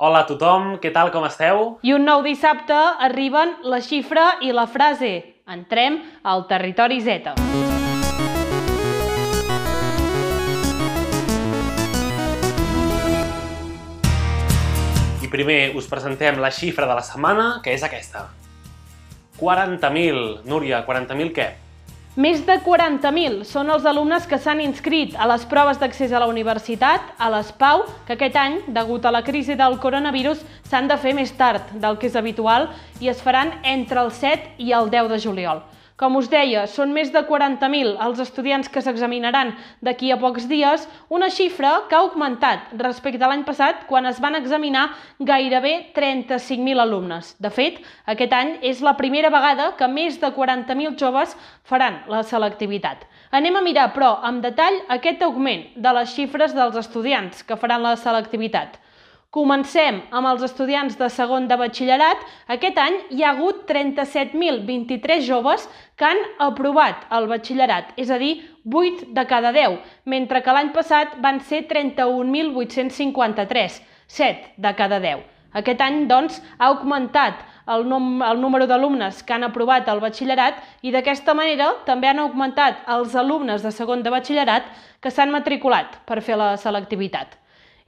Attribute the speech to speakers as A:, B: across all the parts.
A: Hola a tothom, què tal, com esteu?
B: I un nou dissabte arriben la xifra i la frase. Entrem al territori Z.
A: I primer us presentem la xifra de la setmana, que és aquesta. 40.000. Núria, 40.000 què?
B: Més de 40.000 són els alumnes que s'han inscrit a les proves d'accés a la universitat, a l'ESPAU, que aquest any, degut a la crisi del coronavirus, s'han de fer més tard del que és habitual i es faran entre el 7 i el 10 de juliol. Com us deia, són més de 40.000 els estudiants que s'examinaran d'aquí a pocs dies, una xifra que ha augmentat respecte a l'any passat quan es van examinar gairebé 35.000 alumnes. De fet, aquest any és la primera vegada que més de 40.000 joves faran la selectivitat. Anem a mirar, però, amb detall aquest augment de les xifres dels estudiants que faran la selectivitat. Comencem amb els estudiants de segon de batxillerat. Aquest any hi ha hagut 37.023 joves que han aprovat el batxillerat, és a dir, 8 de cada 10, mentre que l'any passat van ser 31.853, 7 de cada 10. Aquest any, doncs, ha augmentat el, nom el número d'alumnes que han aprovat el batxillerat i d'aquesta manera també han augmentat els alumnes de segon de batxillerat que s'han matriculat per fer la selectivitat.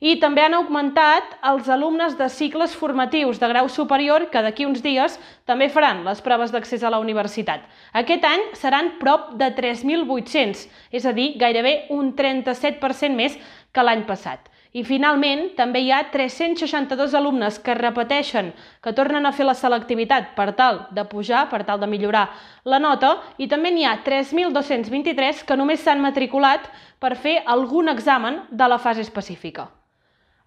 B: I també han augmentat els alumnes de cicles formatius de grau superior que d'aquí uns dies també faran les proves d'accés a la universitat. Aquest any seran prop de 3.800, és a dir, gairebé un 37% més que l'any passat. I finalment, també hi ha 362 alumnes que repeteixen, que tornen a fer la selectivitat per tal de pujar, per tal de millorar la nota, i també n'hi ha 3.223 que només s'han matriculat per fer algun examen de la fase específica.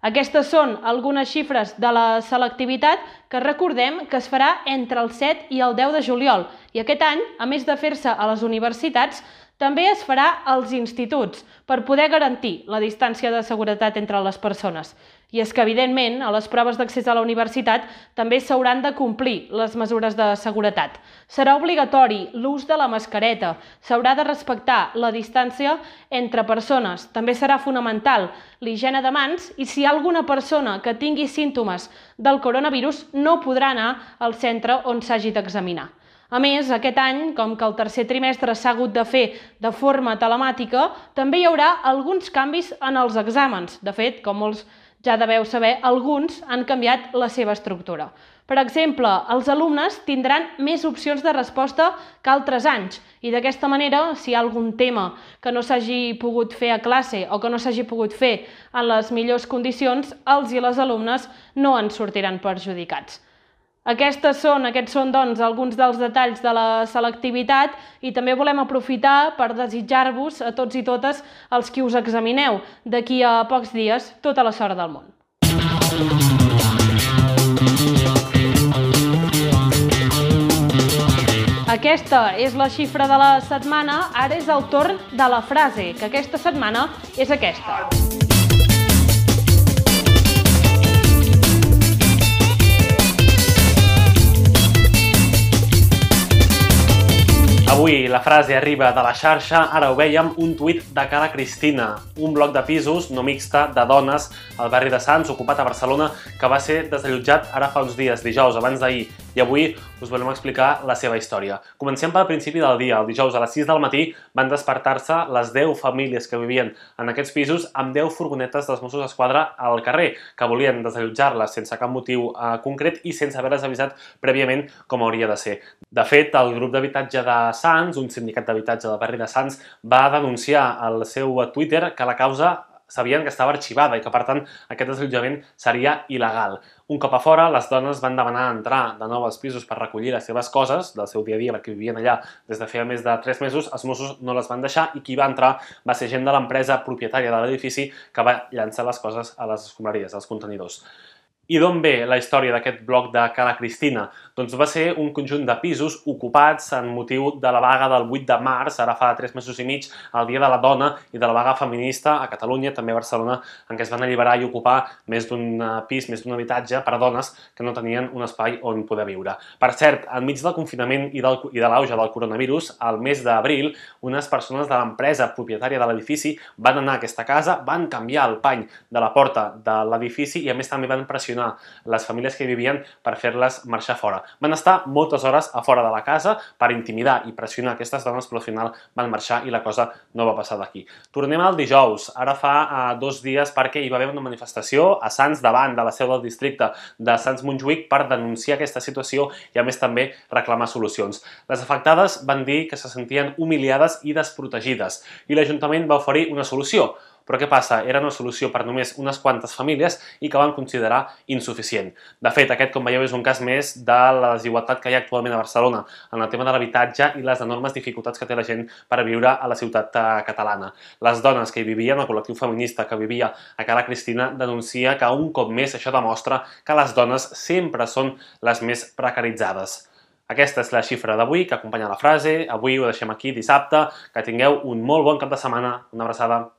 B: Aquestes són algunes xifres de la selectivitat que recordem que es farà entre el 7 i el 10 de juliol. I aquest any, a més de fer-se a les universitats, també es farà als instituts per poder garantir la distància de seguretat entre les persones. I és que, evidentment, a les proves d'accés a la universitat també s'hauran de complir les mesures de seguretat. Serà obligatori l'ús de la mascareta, s'haurà de respectar la distància entre persones, també serà fonamental l'higiene de mans i si hi ha alguna persona que tingui símptomes del coronavirus no podrà anar al centre on s'hagi d'examinar. A més, aquest any, com que el tercer trimestre s'ha hagut de fer de forma telemàtica, també hi haurà alguns canvis en els exàmens. De fet, com molts ja deveu saber, alguns han canviat la seva estructura. Per exemple, els alumnes tindran més opcions de resposta que altres anys i d'aquesta manera, si hi ha algun tema que no s'hagi pogut fer a classe o que no s'hagi pogut fer en les millors condicions, els i les alumnes no en sortiran perjudicats. Aquestes són, aquests són doncs, alguns dels detalls de la selectivitat i també volem aprofitar per desitjar-vos a tots i totes els qui us examineu d'aquí a pocs dies tota la sort del món. Aquesta és la xifra de la setmana, ara és el torn de la frase, que aquesta setmana és aquesta.
A: Avui la frase arriba de la xarxa, ara ho vèiem, un tuit de Cara Cristina, un bloc de pisos no mixta de dones al barri de Sants, ocupat a Barcelona, que va ser desallotjat ara fa uns dies, dijous, abans d'ahir, i avui us volem explicar la seva història. Comencem pel principi del dia. El dijous a les 6 del matí van despertar-se les 10 famílies que vivien en aquests pisos amb 10 furgonetes dels Mossos d'Esquadra al carrer, que volien desallotjar-les sense cap motiu eh, concret i sense haver-les avisat prèviament com hauria de ser. De fet, el grup d'habitatge de Sants, un sindicat d'habitatge del barri de Sants, va denunciar al seu Twitter que la causa sabien que estava arxivada i que, per tant, aquest desallotjament seria il·legal. Un cop a fora, les dones van demanar entrar de nou als pisos per recollir les seves coses del seu dia a dia, perquè vivien allà des de feia més de 3 mesos, els Mossos no les van deixar i qui va entrar va ser gent de l'empresa propietària de l'edifici que va llançar les coses a les escombraries, als contenidors. I d'on ve la història d'aquest bloc de Cala Cristina? Doncs va ser un conjunt de pisos ocupats en motiu de la vaga del 8 de març, ara fa 3 mesos i mig, el Dia de la Dona i de la vaga feminista a Catalunya, també a Barcelona, en què es van alliberar i ocupar més d'un eh, pis, més d'un habitatge per a dones que no tenien un espai on poder viure. Per cert, enmig del confinament i, del, i de l'auge del coronavirus, al mes d'abril, unes persones de l'empresa propietària de l'edifici van anar a aquesta casa, van canviar el pany de la porta de l'edifici i a més també van pressionar pressionar les famílies que hi vivien per fer-les marxar fora. Van estar moltes hores a fora de la casa per intimidar i pressionar aquestes dones, però al final van marxar i la cosa no va passar d'aquí. Tornem al dijous, ara fa uh, dos dies perquè hi va haver una manifestació a Sants davant de la seu del districte de Sants Montjuïc per denunciar aquesta situació i a més també reclamar solucions. Les afectades van dir que se sentien humiliades i desprotegides i l'Ajuntament va oferir una solució, però què passa? Era una solució per només unes quantes famílies i que van considerar insuficient. De fet, aquest, com veieu, és un cas més de la desigualtat que hi ha actualment a Barcelona en el tema de l'habitatge i les enormes dificultats que té la gent per viure a la ciutat eh, catalana. Les dones que hi vivien, el col·lectiu feminista que vivia a Cala Cristina, denuncia que un cop més això demostra que les dones sempre són les més precaritzades. Aquesta és la xifra d'avui que acompanya la frase. Avui ho deixem aquí dissabte. Que tingueu un molt bon cap de setmana. Una abraçada.